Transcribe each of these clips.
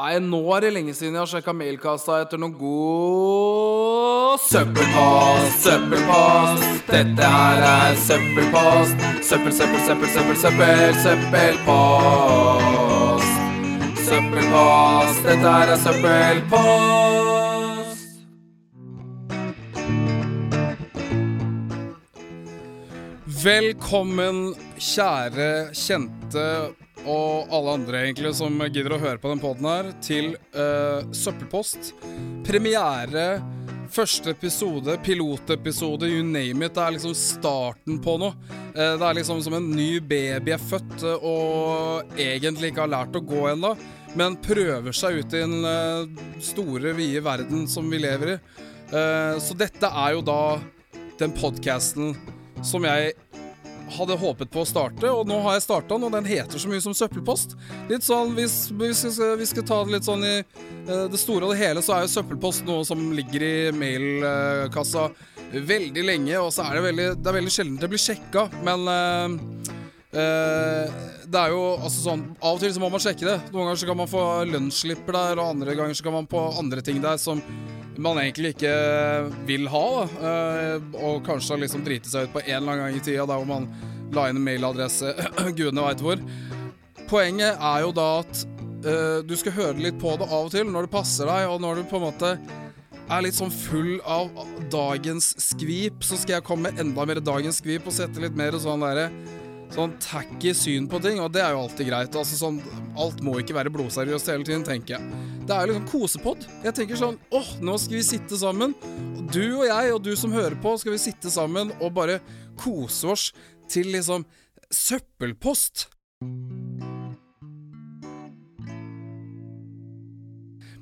Nei, nå er det lenge siden jeg har sjekka mailkassa etter noen god søppelpost, søppelpost. Dette her er søppelpost. Søppel, søppel, søppel, søppel, søppel, søppelpost. Søppelpost, dette her er søppelpost. Velkommen, kjære kjente og alle andre egentlig som gidder å høre på den poden her, til uh, Søppelpost. Premiere, første episode, pilotepisode, you name it. Det er liksom starten på noe. Uh, det er liksom som en ny baby er født uh, og egentlig ikke har lært å gå ennå, men prøver seg ut i den store, vide verden som vi lever i. så dette er jo da den podkasten som jeg hadde håpet på å starte, og nå har jeg starta den, og den heter så mye som søppelpost. Litt sånn, Hvis, hvis vi skal ta det litt sånn i uh, det store og det hele, så er jo søppelpost noe som ligger i mailkassa veldig lenge, og så er det veldig, det er veldig sjelden det blir sjekka, men uh, det er jo altså sånn Av og til så må man sjekke det. Noen ganger så kan man få lønnsslipper der, og andre ganger så kan man få andre ting der som man egentlig ikke vil ha, da. og kanskje har liksom driti seg ut på en eller annen gang i tida der hvor man la inn en mailadresse gudene veit hvor. Poenget er jo da at uh, du skal høre litt på det av og til, når det passer deg, og når du på en måte er litt sånn full av dagens skvip, så skal jeg komme med enda mer dagens skvip og sette litt mer sånn derre Sånn tacky syn på ting, og det er jo alltid greit. Altså sånn, Alt må ikke være blodseriøst hele tiden, tenker jeg. Det er liksom kosepod. Jeg tenker sånn åh, nå skal vi sitte sammen. Du og jeg og du som hører på, skal vi sitte sammen og bare kose oss til liksom søppelpost.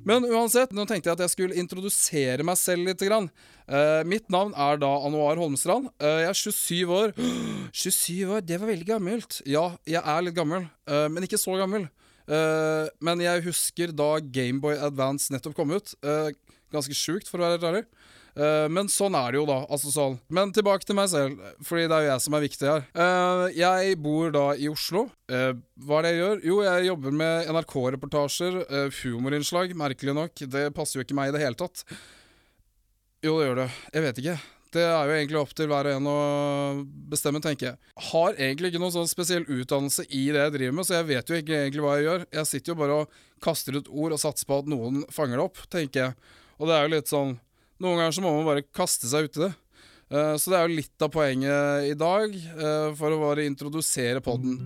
Men uansett, nå tenkte jeg at jeg skulle introdusere meg selv litt. Grann. Uh, mitt navn er da Anuar Holmstrand. Uh, jeg er 27 år. 27 år, det var veldig gammelt. Ja, jeg er litt gammel, uh, men ikke så gammel. men jeg husker da Gameboy Advance nettopp kom ut. ganske sjukt, for å være ærlig. Uh, men sånn er det jo, da. Altså sånn. Men tilbake til meg selv, fordi det er jo jeg som er viktig her. Uh, jeg bor da i Oslo. Uh, hva er det jeg gjør? Jo, jeg jobber med NRK-reportasjer, humorinnslag, merkelig nok. Det passer jo ikke meg i det hele tatt. Jo, det gjør det. Jeg vet ikke. Det er jo egentlig opp til hver og en å bestemme, tenker jeg. Har egentlig ikke noen sånn spesiell utdannelse i det jeg driver med, så jeg vet jo ikke egentlig hva jeg gjør. Jeg sitter jo bare og kaster ut ord og satser på at noen fanger det opp, tenker jeg. Og det er jo litt sånn noen ganger så må man bare kaste seg uti det. Uh, så det er jo litt av poenget i dag, uh, for å bare introdusere podden.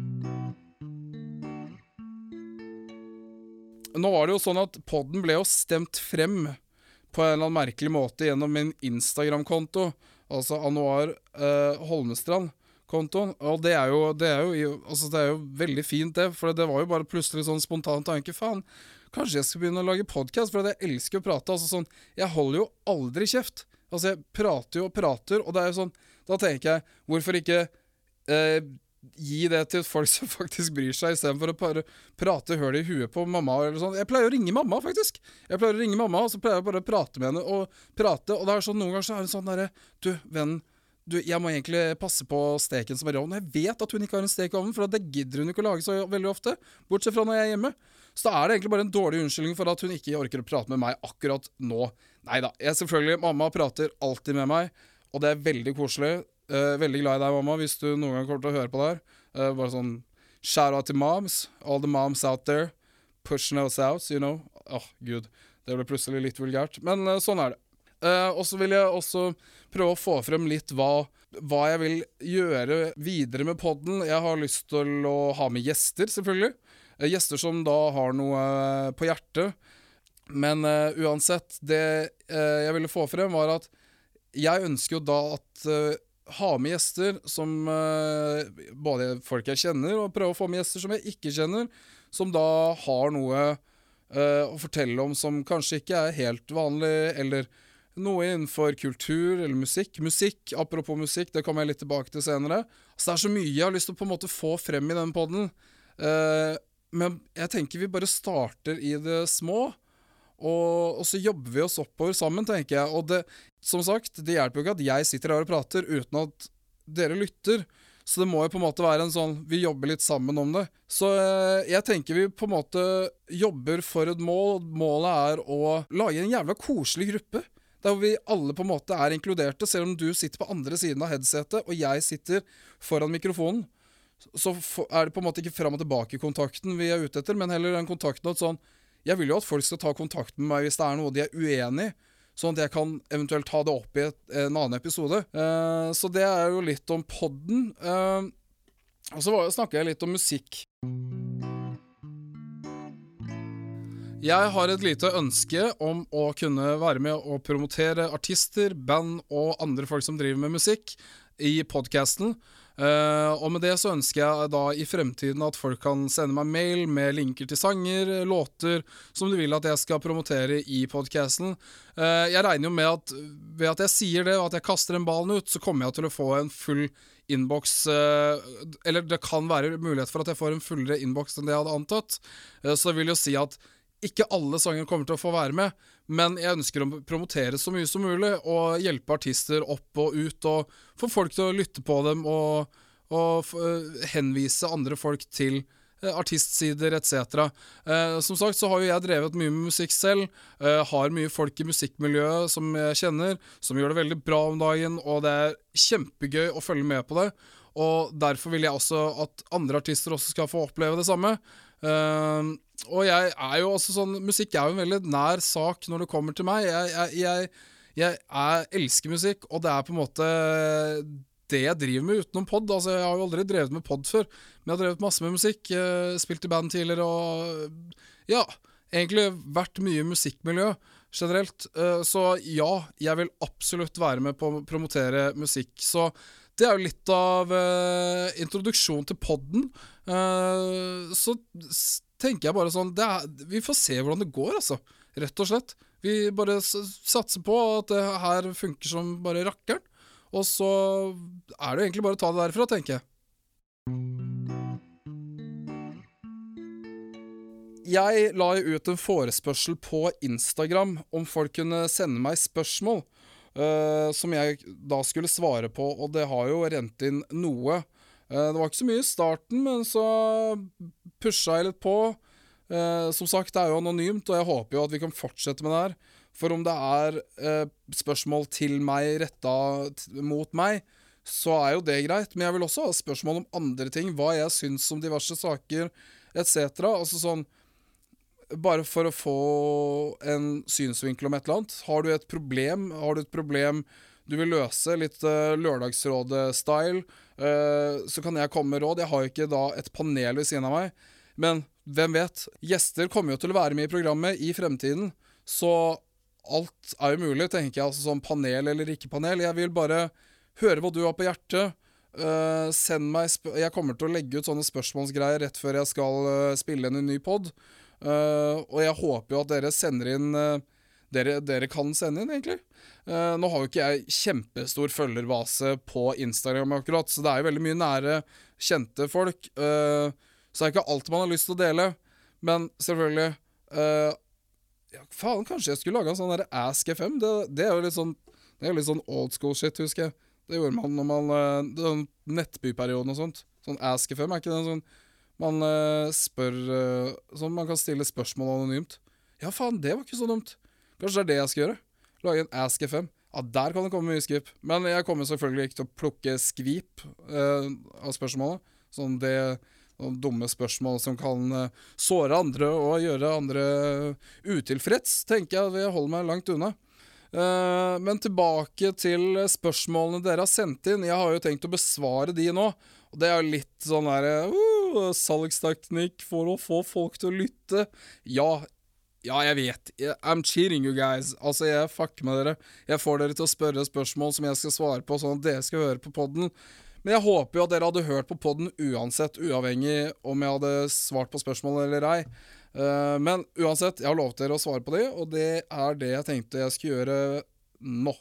Nå var det jo sånn at podden ble jo stemt frem på en eller annen merkelig måte gjennom min Instagram-konto, altså Anuar uh, Holmestrand-kontoen. Og det er, jo, det, er jo, altså det er jo veldig fint, det, for det var jo bare plutselig sånn spontan tanke. Faen, Kanskje jeg skal begynne å lage podkast, for jeg elsker å prate. Altså sånn, Jeg holder jo aldri kjeft. Altså, jeg prater jo og prater, og det er jo sånn Da tenker jeg, hvorfor ikke eh, gi det til folk som faktisk bryr seg, istedenfor å bare prate høl i huet på mamma eller sånn. Jeg pleier å ringe mamma, faktisk. Jeg pleier å ringe mamma, og så pleier jeg bare å prate med henne og prate, og det er sånn noen ganger så er det sånn derre Du, vennen du, jeg må egentlig passe på steken som er i ovnen. Jeg vet at hun ikke har en stek i ovnen, for det gidder hun ikke å lage så veldig ofte. Bortsett fra når jeg er hjemme. Så da er det egentlig bare en dårlig unnskyldning for at hun ikke orker å prate med meg akkurat nå. Nei da. Jeg selvfølgelig, Mamma prater alltid med meg, og det er veldig koselig. Uh, veldig glad i deg, mamma, hvis du noen gang kommer til å høre på det her. Uh, bare sånn shout out to moms. All the moms out there. Pushing us out, you know. Åh, oh, gud. Det ble plutselig litt vulgært. Men uh, sånn er det. Og så vil jeg også prøve å få frem litt hva, hva jeg vil gjøre videre med poden. Jeg har lyst til å ha med gjester, selvfølgelig. Uh, gjester som da har noe uh, på hjertet. Men uh, uansett, det uh, jeg ville få frem, var at jeg ønsker jo da at uh, ha med gjester som Både folk jeg kjenner, og prøve å få med gjester som jeg ikke kjenner, som da har noe å fortelle om som kanskje ikke er helt vanlig, eller noe innenfor kultur eller musikk. Musikk, apropos musikk, det kommer jeg litt tilbake til senere. Så det er så mye jeg har lyst til å på en måte få frem i den poden. Uh, men jeg tenker vi bare starter i det små, og, og, så jobber vi oss oppover sammen, tenker jeg. Og det, som sagt, det hjelper jo ikke at jeg sitter her og prater uten at dere lytter. Så det må jo på en måte være en sånn Vi jobber litt sammen om det. Så eh, jeg tenker vi på en måte jobber for et mål. Målet er å lage en jævla koselig gruppe. Der vi alle på en måte er inkluderte, selv om du sitter på andre siden av headsetet og jeg sitter foran mikrofonen. Så er det på en måte ikke fram og tilbake-kontakten vi er ute etter, men heller den kontakten at sånn Jeg vil jo at folk skal ta kontakt med meg hvis det er noe de er uenig i. Sånn at jeg kan eventuelt ta det opp i et, en annen episode. Uh, så det er jo litt om podden. Uh, og så snakka jeg litt om musikk. Jeg har et lite ønske om å kunne være med og promotere artister, band og andre folk som driver med musikk, i podkasten. Uh, og med det så ønsker jeg da i fremtiden at folk kan sende meg mail med linker til sanger, låter, som du vil at jeg skal promotere i podkasten. Uh, jeg regner jo med at ved at jeg sier det, og at jeg kaster den ballen ut, så kommer jeg til å få en full innboks uh, Eller det kan være mulighet for at jeg får en fullere innboks enn det jeg hadde antatt. så det vil jo si at ikke alle sanger kommer til å få være med, men jeg ønsker å promotere så mye som mulig og hjelpe artister opp og ut, og få folk til å lytte på dem og, og uh, henvise andre folk til uh, artistsider etc. Uh, som sagt så har jo jeg drevet mye med musikk selv. har mye folk i musikkmiljøet som jeg kjenner, som gjør det veldig bra om dagen, og det er kjempegøy å følge med på det. Og derfor vil jeg også at andre artister også skal få oppleve det samme. Uh, og jeg er jo også sånn Musikk er jo en veldig nær sak når det kommer til meg. Jeg, jeg, jeg, jeg er, elsker musikk, og det er på en måte det jeg driver med utenom pod. Altså, jeg har jo aldri drevet med pod før, men jeg har drevet masse med musikk. Uh, spilt i band tidligere og Ja, egentlig vært mye musikkmiljø generelt. Uh, så ja, jeg vil absolutt være med på å promotere musikk. Så det er jo litt av uh, introduksjon til poden. Uh, så tenker jeg bare sånn er, Vi får se hvordan det går, altså. Rett og slett. Vi bare satser på at det her funker som bare rakkeren. Og så er det jo egentlig bare å ta det derfra, tenker jeg. Jeg la jo ut en forespørsel på Instagram om folk kunne sende meg spørsmål. Uh, som jeg da skulle svare på, og det har jo rent inn noe. Uh, det var ikke så mye i starten, men så pusha jeg litt på. Uh, som sagt, det er jo anonymt, og jeg håper jo at vi kan fortsette med det her. For om det er spørsmål til meg retta mot meg, så er jo det greit. Men jeg vil også ha spørsmål om andre ting. Hva jeg syns om diverse saker, etc. Altså sånn bare for å få en synsvinkel om et eller annet. Har du et problem, har du et problem du vil løse, litt uh, Lørdagsrådet-style, uh, så kan jeg komme med råd. Jeg har jo ikke da et panel ved siden av meg, men hvem vet? Gjester kommer jo til å være med i programmet i fremtiden, så alt er jo mulig, tenker jeg. Altså sånn panel eller ikke panel. Jeg vil bare høre hva du har på hjertet. Uh, send meg Jeg kommer til å legge ut sånne spørsmålsgreier rett før jeg skal spille inn en ny pod. Uh, og jeg håper jo at dere sender inn uh, dere, dere, kan sende inn, egentlig. Uh, nå har jo ikke jeg kjempestor følgerbase på Instagram akkurat, så det er jo veldig mye nære, kjente folk. så det er ikke alt man har lyst til å dele. Men selvfølgelig ja, Faen, kanskje jeg skulle laga en sånn derre Ask FM? Det, det, er jo litt sånn Det er litt sånn old school shit, husker jeg. Det gjorde man når man Nettbyperioden og sånt. Sånn Ask FM, er ikke det sånn man uh, spør uh, Sånn man kan stille spørsmål anonymt. Ja, faen, det var ikke så dumt. Kanskje det er det jeg skal gjøre. Lage en Ask FM. Ja, der kan det komme mye skvip. Men jeg kommer selvfølgelig ikke til å plukke skvip uh, av spørsmålet. Sånn det noen dumme spørsmål som kan uh, såre andre og gjøre andre utilfreds, tenker jeg Jeg holder meg langt unna. Uh, men tilbake til spørsmålene dere har sendt inn. Jeg har jo tenkt å besvare de nå. Og det er jo litt sånn derre uh, salgsteknikk for å få folk til å lytte. Ja, ja, jeg vet. I'm cheating you guys. Altså, jeg fucker med dere. Jeg får dere til å spørre spørsmål som jeg skal svare på, sånn at dere skal høre på poden. Men jeg håper jo at dere hadde hørt på poden uansett, uavhengig om jeg hadde svart på spørsmålet eller ei. Uh, men uansett, jeg har lovet dere å svare på de, og det er det jeg tenkte jeg skulle gjøre nå.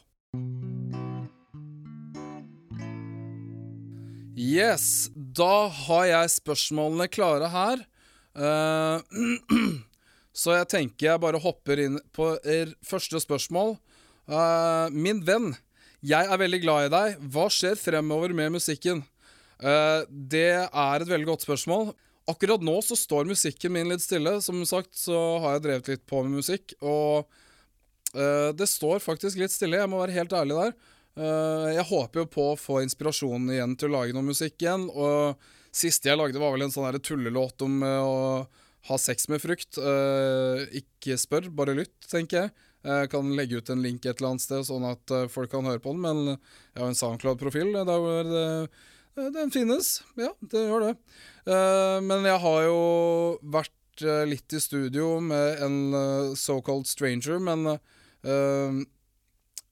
Yes, da har jeg spørsmålene klare her. Uh, så jeg tenker jeg bare hopper inn på første spørsmål. Uh, min venn, jeg er veldig glad i deg. Hva skjer fremover med musikken? Uh, det er et veldig godt spørsmål. Akkurat nå så står musikken min litt stille. Som sagt så har jeg drevet litt på med musikk, og det står faktisk litt stille. Jeg må være helt ærlig der. Eh, jeg håper jo på å få inspirasjon igjen til å lage noe musikk igjen. Og siste jeg lagde, var vel en sånn tullelåt om eh, å ha sex med frukt. Eh, ikke spør, bare lytt, tenker jeg. Jeg kan legge ut en link et eller annet sted, sånn at folk kan høre på den. Men jeg har en SoundCloud-profil den finnes. Ja, det gjør det. Men jeg har jo vært litt i studio med en såkalt stranger, men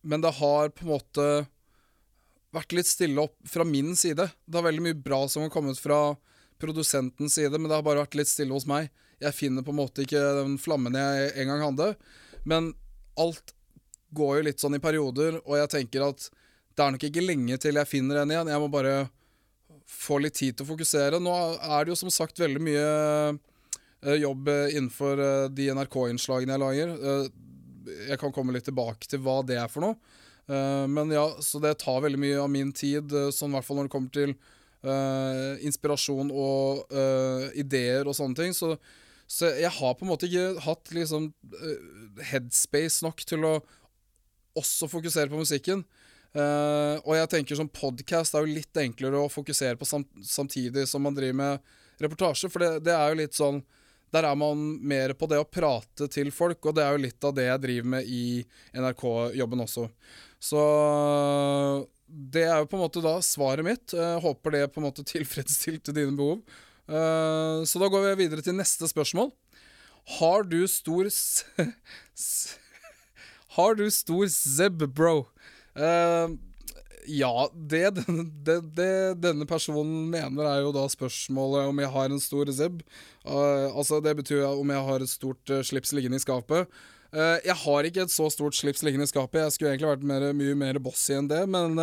Men det har på en måte vært litt stille opp fra min side. Det er veldig mye bra som har kommet fra produsentens side, men det har bare vært litt stille hos meg. Jeg finner på en måte ikke den flammen jeg en gang hadde. Men alt går jo litt sånn i perioder, og jeg tenker at det er nok ikke lenge til jeg finner en igjen. Jeg må bare få litt tid til å fokusere. Nå er det jo som sagt veldig mye eh, jobb eh, innenfor eh, de NRK-innslagene jeg lager. Jeg kan komme litt tilbake til hva det er for noe. Eh, men ja, så det tar veldig mye av min tid, eh, sånn i hvert fall når det kommer til eh, inspirasjon og ideer og sånne ting. Så, så jeg har på en måte ikke hatt liksom headspace nok til å også fokusere på musikken. Uh, og jeg tenker som podkast er jo litt enklere å fokusere på sam samtidig som man driver med reportasje, for det, det er jo litt sånn der er man mer på det å prate til folk, og det er jo litt av det jeg driver med i NRK-jobben også. Så det er jo på en måte da svaret mitt. Jeg håper det på en måte tilfredsstilte dine behov. Eh, Så da går vi videre til neste spørsmål. Har du stor Har du stor zeb, bro? Ja, det, det, det denne personen mener, er jo da spørsmålet om jeg har en stor zeb. Uh, altså, det betyr om jeg har et stort uh, slips liggende i skapet. Uh, jeg har ikke et så stort slips liggende i skapet. Jeg skulle egentlig vært mer, mye mer bossy enn det, men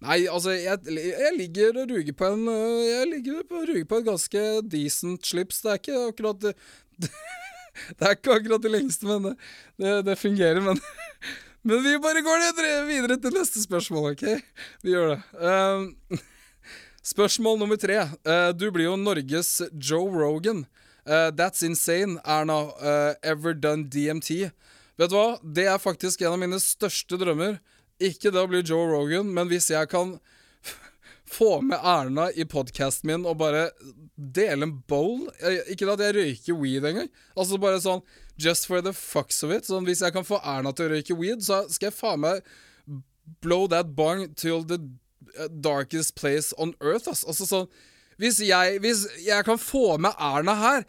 Nei, altså, jeg, jeg ligger og ruger på en Jeg ligger og ruger på et ganske decent slips. Det er ikke akkurat det, det er ikke akkurat det lengste, men det, det fungerer. Men, men vi bare går videre til neste spørsmål, OK? Vi gjør det. Um, spørsmål nummer tre. Uh, du blir jo Norges Joe Rogan. Uh, that's insane, Erna. Uh, ever done DMT? Vet du hva? Det er faktisk en av mine største drømmer. Ikke det å bli Joe Rogan, men hvis jeg kan få med Erna i podkasten min og bare dele en bowl Ikke at jeg røyker weed engang. Altså bare sånn just for the fucks of it. Sånn, hvis jeg kan få Erna til å røyke weed, så skal jeg faen meg blow that bong till the uh, darkest place on earth, ass. Altså sånn Hvis jeg, hvis jeg kan få med Erna her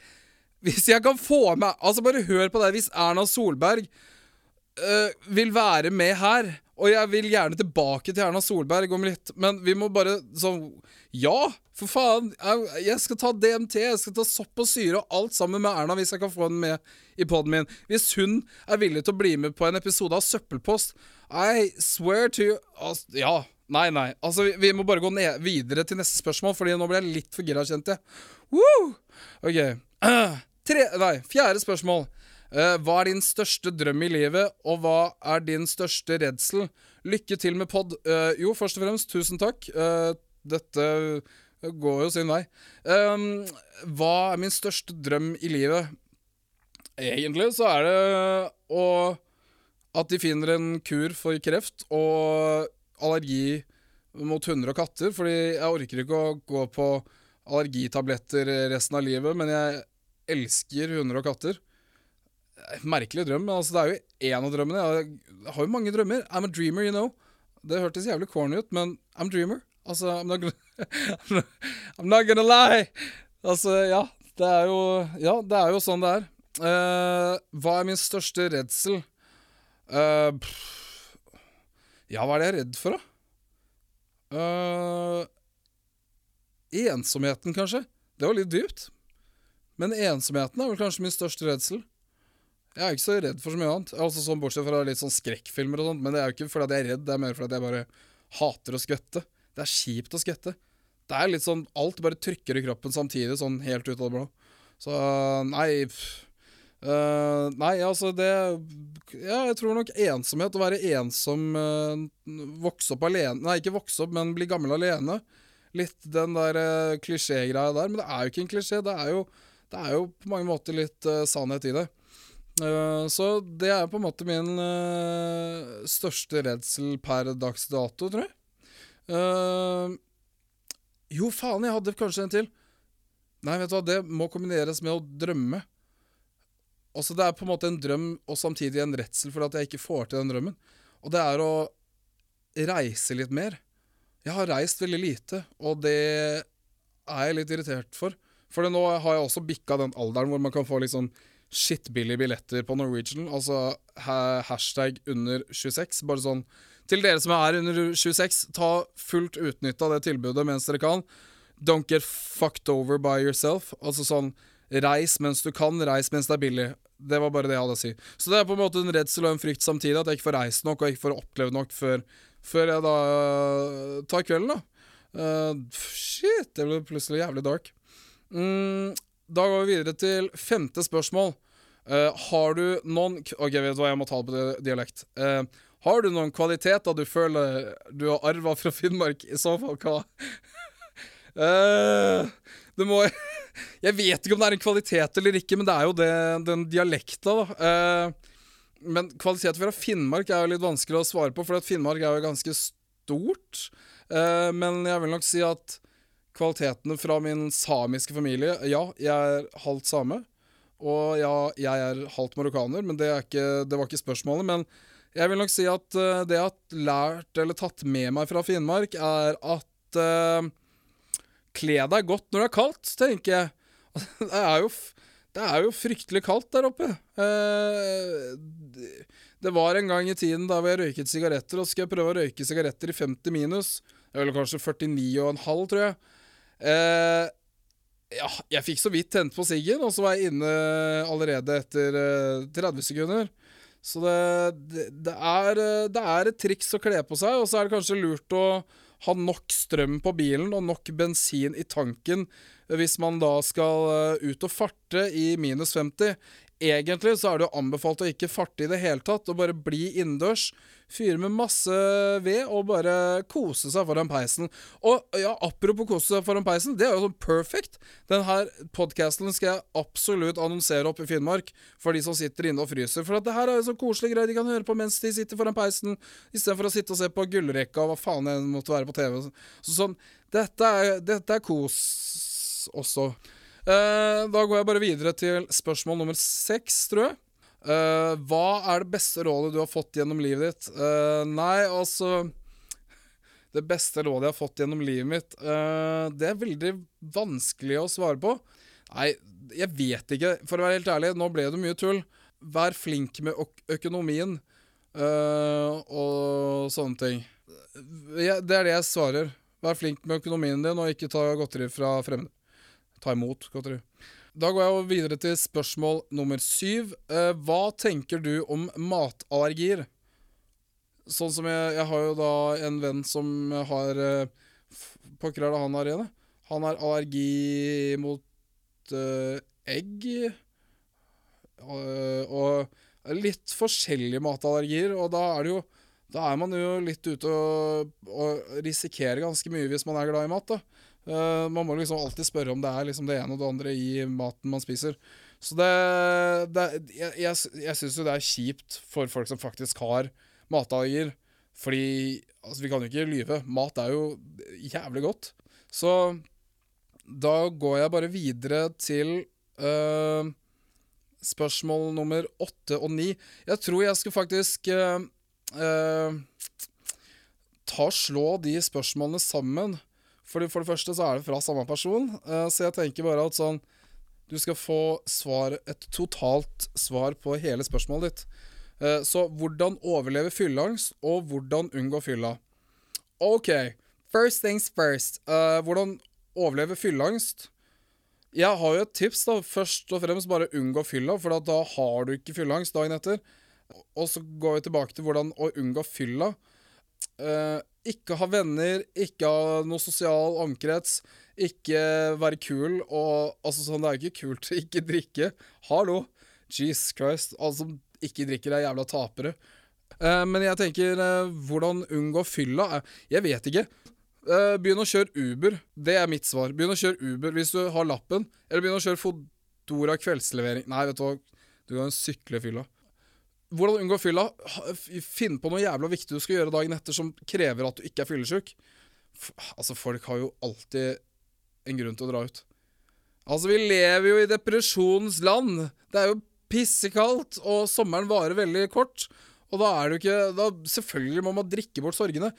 Hvis jeg kan få med Altså, bare hør på det. Hvis Erna Solberg øh, vil være med her. Og jeg vil gjerne tilbake til Erna Solberg om litt, men vi må bare sånn Ja, for faen! Jeg, jeg skal ta DMT, jeg skal ta sopp og syre og alt sammen med Erna hvis jeg kan få henne med i poden min. Hvis hun er villig til å bli med på en episode av Søppelpost I swear to altså, Ja. Nei, nei. Altså, vi, vi må bare gå ned, videre til neste spørsmål, Fordi nå ble jeg litt for gira, kjente jeg. OK. Tre, nei, fjerde spørsmål. Eh, hva er din største drøm i livet, og hva er din største redsel? Lykke til med pod. Eh, jo, først og fremst, tusen takk. Eh, dette går jo sin vei. Um, hva er min største drøm i livet? Egentlig så er det å At de finner en kur for kreft og allergi mot hunder og katter. Fordi jeg orker ikke å gå på allergitabletter resten av livet, men jeg elsker hunder og katter. Merkelig drøm, men altså, det er jo én av drømmene. Jeg har jo mange drømmer. I'm a dreamer, you know. Det hørtes jævlig corny ut, men I'm a dreamer. Altså, I'm not gonna, I'm not gonna lie. Altså, ja. Det er jo Ja, det er jo sånn det er. Uh, hva er min største redsel? Uh, ja, hva er det jeg er redd for, da? Uh, ensomheten, kanskje. Det var litt dypt. Men ensomheten er vel kanskje min største redsel. Jeg er ikke så redd for så mye annet. Altså sånn Bortsett fra litt sånn skrekkfilmer og sånt. Men det er jo ikke fordi jeg er redd, det er mer fordi jeg bare hater å skvette. Det er kjipt å skvette. Det er litt sånn Alt bare trykker i kroppen samtidig, sånn helt ut av det blå. Så nei. Eh, Nei, altså det Ja, jeg tror nok ensomhet. Å være ensom, uh, vokse opp alene Nei, ikke vokse opp, men bli gammel alene. litt den der uh, klisjégreia der. Men det er jo ikke en klisjé. Det er jo, det er jo på mange måter litt uh, sannhet i det. Uh, så det er på en måte min uh, største redsel per dags dato, tror jeg. Uh, jo, faen, jeg hadde kanskje en til. Nei, vet du hva, det må kombineres med å drømme. Altså, det er på en måte en drøm og samtidig en redsel for at jeg ikke får til den drømmen. Og det er å reise litt mer. Jeg har reist veldig lite, og det er jeg litt irritert for. For nå har jeg også bikka den alderen hvor man kan få liksom skittbillige billetter på Norwegian. Altså hashtag under 26. Bare sånn Til dere som er under 26, ta fullt utnytte av det tilbudet mens dere kan. Don't get fucked over by yourself. Altså sånn Reis mens du kan, reis mens det er billig. Det var bare det jeg hadde å si. Så det er på en måte en redsel og en frykt samtidig, at jeg ikke får reist nok og ikke får opplevd nok før, før jeg da tar kvelden, da. Uh, shit, det ble plutselig jævlig dark. Mm, da går vi videre til femte spørsmål. Uh, har du noen Ok, vet du hva, jeg må ta det på dialekt. Uh, har du noen kvaliteter du føler du har arva fra Finnmark? I så fall, hva? uh, det må Jeg vet ikke om det er en kvalitet eller ikke, men det er jo det, den dialekta, da. men kvaliteter fra Finnmark er jo litt vanskelig å svare på, for Finnmark er jo ganske stort. men jeg vil nok si at kvalitetene fra min samiske familie Ja, jeg er halvt same. Og ja, jeg er halvt marokkaner, men det, ikke, det, var ikke spørsmålet. Men jeg vil nok si at uh, det jeg har lært eller tatt med meg fra Finnmark, er at uh, Kle deg godt når det er kaldt, tenker jeg. Det er jo, det er jo fryktelig kaldt der oppe. Uh, det var en gang i tiden da jeg røyket sigaretter, og så skal jeg prøve å røyke sigaretter i 50 minus. Eller kanskje 49,5, tror jeg. Uh, ja, jeg fikk så vidt tent på siggen, og så var jeg inne allerede etter uh, eh, 30 sekunder. Så det, det, det, er, eh, det, er, et triks å kle på seg, og så er det kanskje lurt å ha nok strøm på bilen og nok bensin i tanken hvis man da skal ut og farte i minus 50. Egentlig så er det jo anbefalt å ikke farte i det hele tatt, og bare bli innendørs. Fyre med masse ved og bare kose seg foran peisen. Og ja, apropos kose seg foran peisen, det er jo sånn perfect. Denne podkasten skal jeg absolutt annonsere opp i Finnmark for de som sitter inne og fryser. For at det her er jo sånn koselige greier de kan høre på mens de sitter foran peisen, istedenfor å sitte og se på gullrekka og hva faen det måtte være på TV. Så sånn, dette er, dette er kos også. Uh, da går jeg bare videre til spørsmål nummer seks, tror jeg. Uh, hva er det beste rådet du har fått gjennom livet ditt? Uh, nei, altså Det beste rådet jeg har fått gjennom livet mitt, det er veldig vanskelig å svare på. Nei, jeg vet ikke. For å være helt ærlig, nå ble det mye tull. Vær flink med økonomien og sånne ting. Ja, det er det jeg svarer. Vær flink med økonomien din, og ikke ta godteri fra fremmede ta imot godteri. Da går jeg videre til spørsmål nummer syv. Eh, hva tenker du om matallergier? Sånn som jeg, jeg har jo da en venn som har eh, Pokker er det han har igjen. Han har allergi mot eh, egg. Uh, og litt forskjellige matallergier, og da er det jo Da er man jo litt ute og, og risikerer ganske mye hvis man er glad i mat, da. Uh, man må liksom alltid spørre om det er liksom det ene og det andre i maten man spiser. Så det, det Jeg, jeg, jeg syns jo det er kjipt for folk som faktisk har matallergier. Fordi altså, vi kan jo ikke lyve. Mat er jo jævlig godt. Så da går jeg bare videre til uh, spørsmål nummer åtte og ni. Jeg tror jeg skal faktisk uh, ta og slå de spørsmålene sammen. Fordi For det første så er det fra samme person, uh, så jeg tenker bare at sånn Du skal få svar, et totalt svar på hele spørsmålet ditt. Uh, så hvordan overleve fylleangst, og hvordan unngå fylla. OK, first things first. Uh, hvordan overleve fylleangst? Jeg har jo et tips. da Først og fremst bare unngå fylla, for da har du ikke fylleangst dagen etter. Og så går vi tilbake til hvordan å unngå fylla. Uh, ikke ha venner, ikke ha noe sosial omkrets, ikke være kul og Altså sånn, det er jo ikke kult ikke drikke. Hallo! Jesus Christ. Alle som ikke drikker, er jævla tapere. Uh, men jeg tenker, uh, hvordan unngå fylla? Jeg vet ikke. Uh, begynn å kjøre Uber. Det er mitt svar. Begynn å kjøre Uber hvis du har lappen. Eller begynn å kjøre Fodora kveldslevering. Nei, vet du hva, du kan sykle fylla. Hvordan unngå fylla? Finn på noe jævla viktig du skal gjøre dagen etter som krever at du ikke er fyllesyk. Altså, folk har jo alltid en grunn til å dra ut. Altså, vi lever jo i depresjonens land. Det er jo pissekaldt, og sommeren varer veldig kort. Og da er det jo ikke da, Selvfølgelig må man drikke bort sorgene.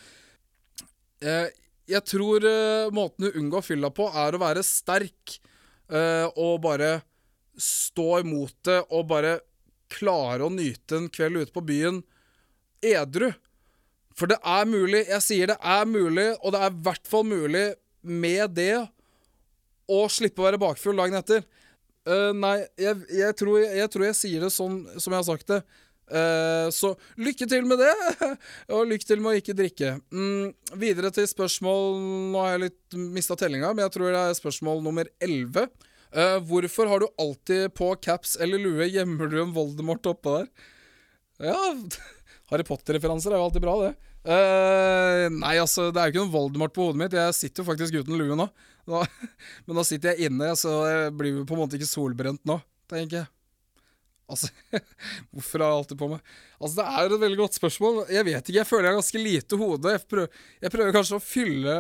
Eh, jeg tror eh, måten du unngår fylla på, er å være sterk eh, og bare stå imot det og bare klare å nyte en kveld ute på byen edru. For det er mulig, jeg sier det er mulig, og det er i hvert fall mulig med det å slippe å være bakfull dagen etter. Uh, nei, jeg, jeg, tror, jeg tror jeg sier det sånn som jeg har sagt det. Uh, så lykke til med det, og lykke til med å ikke drikke. Mm, videre til spørsmål Nå har jeg litt mista tellinga, men jeg tror det er spørsmål nummer 11. Eh, hvorfor har du alltid på caps eller lue? Gjemmer du en Voldemort oppå der? Ja, Harry Potter-referanser er jo alltid bra, det. Uh, nei, altså, det er jo ikke noen Voldemort på hodet mitt. Jeg sitter jo faktisk uten lue nå. Da, men da sitter jeg inne, så jeg blir jo på en måte ikke solbrent nå, tenker jeg. Altså, hvorfor har jeg alltid på meg Altså, det er et veldig godt spørsmål. Jeg vet ikke, jeg føler jeg har ganske lite hode. Jeg prøver, jeg prøver kanskje å fylle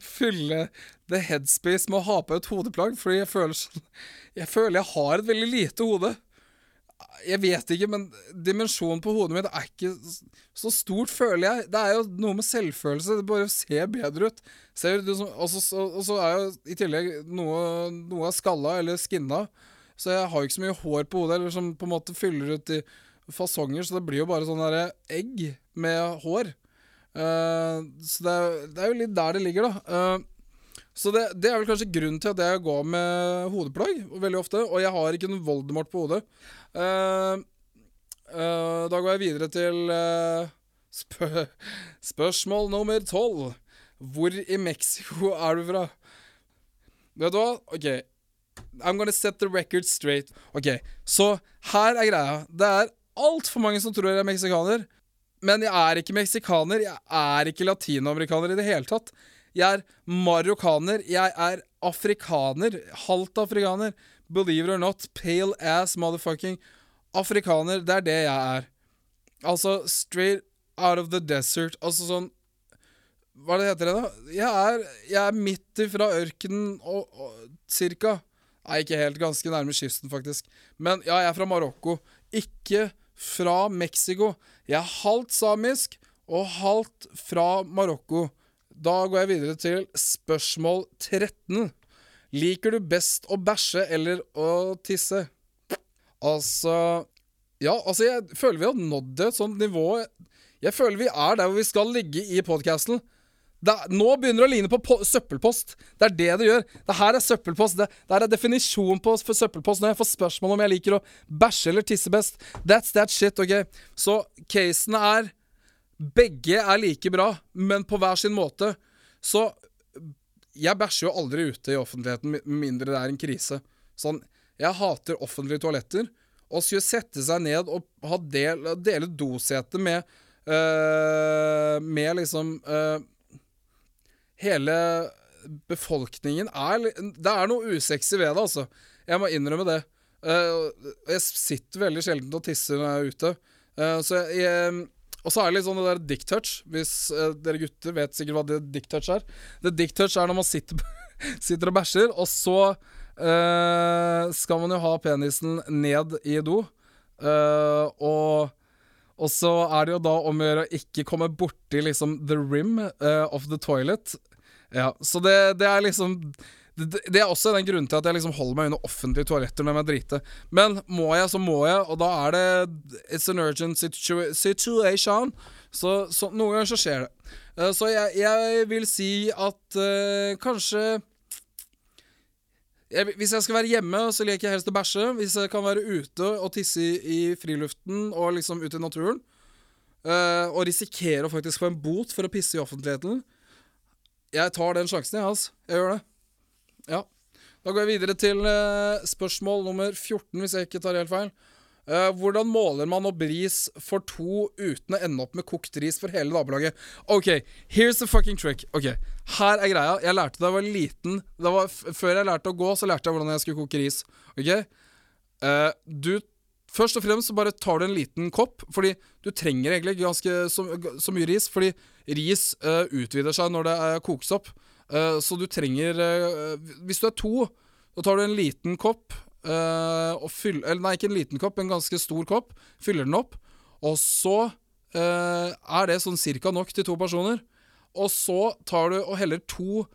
Fylle the headspace med å ha på et hodeplagg, fordi jeg føler sånn Jeg føler jeg har et veldig lite hode. Jeg vet ikke, men dimensjonen på hodet mitt er ikke så stort, føler jeg. Det er jo noe med selvfølelse. Det bare ser bedre ut. Ser du som, og, så, og så er jo i tillegg noe, noe av skalla eller skinna. Så jeg har jo ikke så mye hår på hodet, eller som på en måte fyller ut i fasonger, så det blir jo bare sånn derre egg med hår. Uh, så det er, det er jo litt der det ligger, da. Eh, så det, det er vel kanskje grunnen til at jeg går med hodeplagg veldig ofte. Og jeg har ikke noen Voldemort på hodet. Uh, uh, da går jeg videre til uh, spø spørsmål nummer tolv. Hvor i Mexico er du fra? Vet du hva? OK. I'm gonna set the record straight. Ok, Så her er greia. Det er altfor mange som tror jeg er meksikaner. Men jeg er ikke meksikaner. Jeg er ikke latinamerikaner i det hele tatt. Jeg er marokkaner. Jeg er afrikaner. Halvt afrikaner. Believe it or not. Pale ass motherfucking afrikaner. Det er det jeg er. Altså straight out of the desert. Altså sånn Hva det heter det, da? Jeg er, jeg er midt ifra ørkenen og, og cirka. Nei, ikke helt. Ganske nærme kysten, faktisk. Men ja, jeg er fra Marokko. Ikke fra Mexico. Jeg er halvt samisk og halvt fra Marokko. Da går jeg videre til spørsmål 13. Liker du best å bæsje eller å tisse? Altså Ja, altså, jeg føler vi har nådd et sånt nivå Jeg føler vi er der hvor vi skal ligge i podkasten. Nå begynner det å ligne på po søppelpost. Det er det det gjør. Det her er søppelpost. Det, det her er definisjonen på for søppelpost når jeg får spørsmål om jeg liker å bæsje eller tisse best. That's that shit, OK? Så casene er Begge er like bra, men på hver sin måte. Så jeg bæsjer jo aldri ute i offentligheten med mindre det er en krise. Sånn, Jeg hater offentlige toaletter. Å skulle sette seg ned og del, dele dosete med øh, Med liksom øh, Hele befolkningen er Det er noe usexy ved det, altså. Jeg må innrømme det. Uh, jeg sitter veldig sjelden og tisser når jeg er ute. Uh, så jeg, jeg og så er det litt sånn det der dick touch. Hvis eh, dere gutter vet sikkert hva det dick touch er. Det dick touch er når man sitter, sitter og bæsjer, og så eh, skal man jo ha penisen ned i do. Eh, og, og så er det jo da om å gjøre å ikke komme borti liksom the rim eh, of the toilet. Ja, så det, det er liksom det, er også den grunnen til at jeg liksom holder meg under offentlige toaletter når jeg driter. Men må jeg, så må jeg, og da er det It's an urgent situ situation. Så, så noen ganger så skjer det. Uh, så jeg, jeg vil si at uh, kanskje jeg, Hvis jeg skal være hjemme, så liker jeg helst å bæsje. Hvis jeg kan være ute og tisse i, i friluften og liksom ute i naturen, uh, og risikere å faktisk få en bot for å pisse i offentligheten Jeg tar den sjansen, jeg, altså. Jeg gjør det. Ja. Da går jeg videre til eh, spørsmål nummer 14, hvis jeg ikke tar helt feil. Eh, hvordan måler man opp ris for to uten å ende opp med kokt ris for hele nabolaget? OK, here's the fucking trick. Ok, Her er greia. Jeg lærte da jeg var liten var Før jeg lærte å gå, så lærte jeg hvordan jeg skulle koke ris. Ok? Uh, du Først og fremst så bare tar du en liten kopp, fordi du trenger egentlig ganske så, så, mye ris. Fordi ris uh, utvider seg når det uh, kokes opp. Uh, så du trenger Hvis du er to, da tar du en liten kopp og fyller Eller nei, ikke en liten kopp, en ganske stor kopp. Fyller den opp. Og så er det sånn cirka nok til to personer. Og så tar du og heller to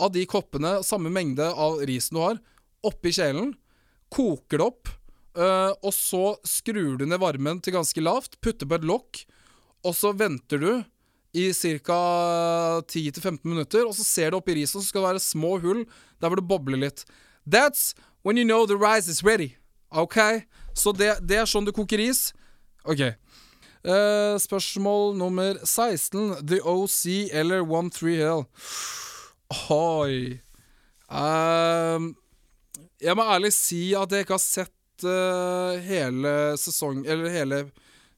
av de koppene, samme mengde av risen du har, oppi kjelen. Koker det opp Uh, og så skrur du ned varmen til ganske lavt, putter på et lokk, og så venter du i ca. 10-15 minutter, og så ser du oppi riset, så skal det være små hull der hvor det bobler litt. That's when you know the rice is ready. OK? Så det, det er sånn du koker ris. OK. Uh, spørsmål nummer 16. The OC eller One Three Hill? Oi. Uh, jeg må ærlig si at jeg ikke har sett uh, hele sesong Eller hele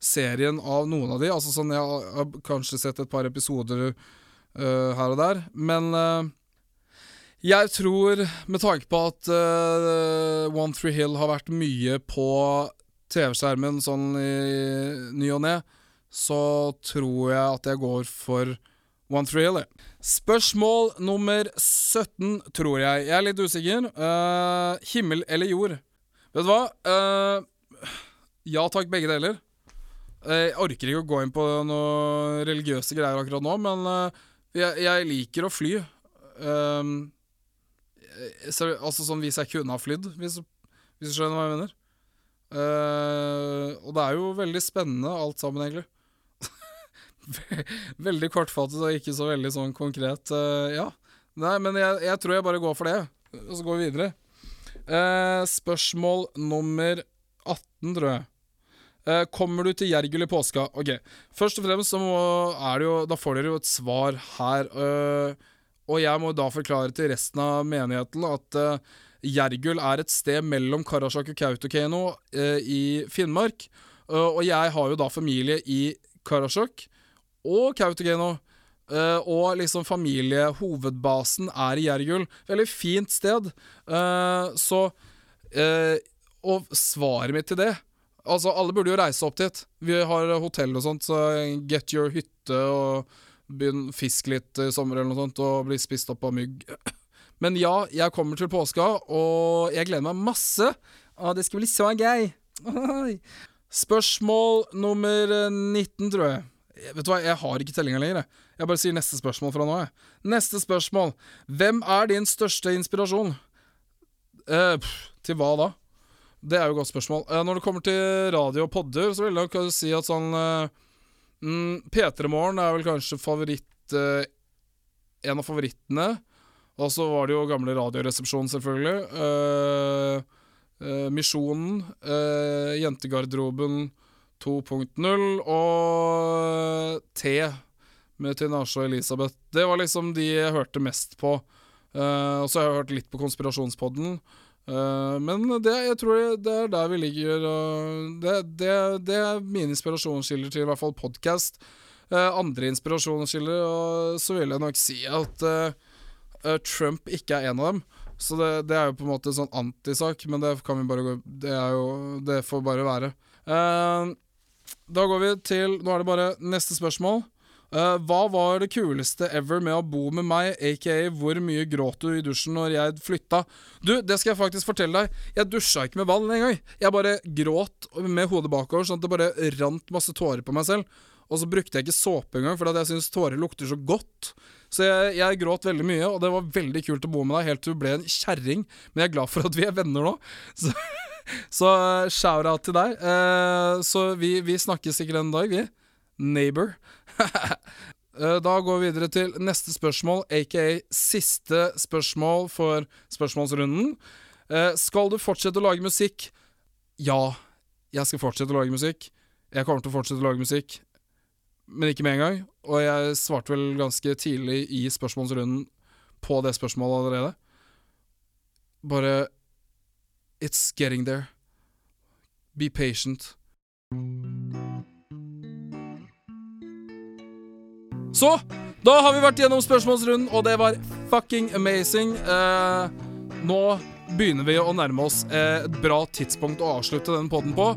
serien av noen av de. Altså sånn, Jeg har, kanskje sett et par episoder uh, her og der. Men uh, jeg tror, med tanke på at One Three Hill har vært mye på TV-skjermen sånn i ny og ne, så tror jeg at jeg går for One Three Hill. Spørsmål nummer 17, tror jeg. Jeg er litt usikker. himmel eller jord? Vet du hva? Uh, ja takk, begge deler. Jeg orker ikke å gå inn på noen religiøse greier akkurat nå, men uh, jeg, jeg, liker å fly. Um, så, altså sånn hvis jeg kunne ha flydd, hvis, hvis, du skjønner hva jeg mener. Uh, og det er jo veldig spennende alt sammen, egentlig. veldig kortfattet og ikke så veldig sånn konkret. Uh, ja. Nei, men jeg, jeg, tror jeg bare går for det, og så går vi videre. Uh, spørsmål nummer 18, tror jeg. Eh, kommer du til Jergul i påska? Ok, Først og fremst så må, er det jo Da får dere jo et svar her. Eh, og jeg må da forklare til resten av menigheten at uh, Jergul er et sted mellom Karasjok og Kautokeino uh, i Finnmark. Og jeg har jo da familie i Karasjok og Kautokeino. Uh, og liksom familiehovedbasen er i Jergul. Veldig fint sted. Så Og svaret mitt til det Altså, alle burde jo reise opp dit. Vi har hotell og sånt, så get your hytte og begynn fisk litt i sommer eller noe sånt, og bli spist opp av mygg. Men ja, jeg kommer til påska, og jeg gleder meg masse. Å, det skal bli så gøy. Spørsmål nummer 19, tror jeg. Vet du hva, jeg har ikke tellinga lenger. Jeg bare sier neste spørsmål fra nå, jeg. Neste spørsmål. Hvem er din største inspirasjon? Eh, pff, til hva da? Det er jo et godt spørsmål. Eh, når det kommer til radio og podder, så vil jeg nok si at sånn eh, mm, P3 Morgen er vel kanskje favoritt eh, En av favorittene. Og så var det jo gamle Radioresepsjonen, selvfølgelig. Eh, eh, Misjonen. Jentegarderoben 2.0 og T med Tinashe og Elisabeth. Det var liksom de jeg hørte mest på. Og så har jeg hørt litt på Konspirasjonspodden. Uh, men det, jeg tror det er der vi ligger. Det, det, det, er mine inspirasjonskilder til i hvert fall podkast. andre inspirasjonskilder, og så vil jeg nok si at Trump ikke er en av dem. Så det, det, er jo på en måte en sånn antisak, men det kan vi bare gå Det, jo, det får bare være. Da går vi til Nå er det bare neste spørsmål. Uh, hva var det kuleste ever med å bo med meg, aka hvor mye gråt du i dusjen når jeg flytta? Du, det skal jeg faktisk fortelle deg. Jeg dusja ikke med vann engang. Jeg bare gråt med hodet bakover, sånn at det bare rant masse tårer på meg selv. Og så brukte jeg ikke såpe engang, for jeg syns tårer lukter så godt. Så jeg, jeg, gråt veldig mye, og det var veldig kult å bo med deg helt til du ble en kjerring. Men jeg er glad for at vi er venner nå. Så så uh, shout-out til deg. Uh, så vi, vi, snakkes sikkert en dag, vi. Neighbor. Uh, da går vi videre til neste spørsmål, aka siste spørsmål for spørsmålsrunden. skal du fortsette å lage musikk? Ja, jeg skal fortsette å lage musikk. Jeg kommer til å fortsette å lage musikk, men ikke med en gang. Og jeg svarte vel ganske tidlig i spørsmålsrunden på det spørsmålet allerede. Bare It's getting there. Be patient. Så, da har vi vært gjennom spørsmålsrunden, og det var fucking amazing. Eh, nå begynner vi å nærme oss eh, et bra tidspunkt å avslutte den podden på.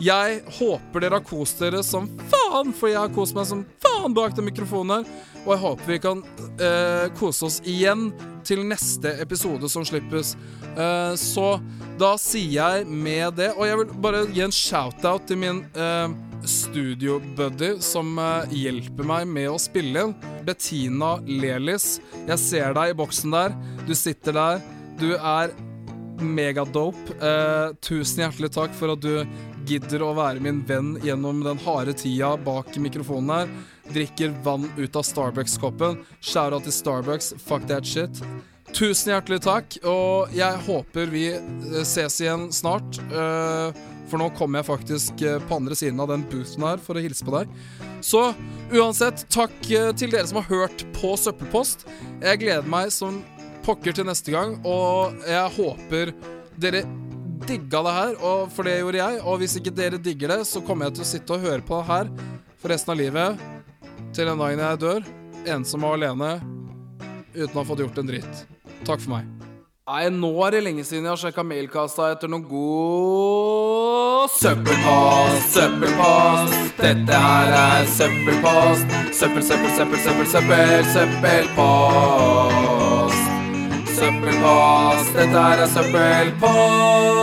Jeg håper dere har kost dere som faen, for jeg har kost meg som faen bak den mikrofonen her. Og jeg håper vi kan eh, kose oss igjen til neste episode som slippes. Eh, så da sier jeg med det Og jeg vil bare gi en shout-out til min eh, studiobuddy som eh, hjelper meg med å spille inn. Bettina Lelis. Jeg ser deg i boksen der. Du sitter der. Du er megadope. Eh, tusen hjertelig takk for at du gidder å være min venn gjennom den harde tida bak mikrofonen her. Drikker vann ut av Starbucks-koppen. Shout-out til Starbucks. Fuck that shit. Tusen hjertelig takk, og jeg håper vi eh, ses igjen snart. eh, for nå kommer jeg faktisk eh, på andre siden av den boothen her for å hilse på deg. Så uansett, takk eh, til dere som har hørt på Søppelpost. Jeg gleder meg som pokker til neste gang, og jeg håper dere digga det her, og for det gjorde jeg. Og hvis ikke dere digger det, så kommer jeg til å sitte og høre på det her for resten av livet. Til den dagen jeg dør. Ensom og alene. Uten å ha fått gjort en dritt. Takk for meg. Nei, nå er det lenge siden jeg har sjekka mailkassa etter noen god søppelpost, søppelpost. Dette her er søppelpost. Søppel, søppel, søppel, søppel, søppel, søppelpost. Søppelpost, dette her er søppelpost.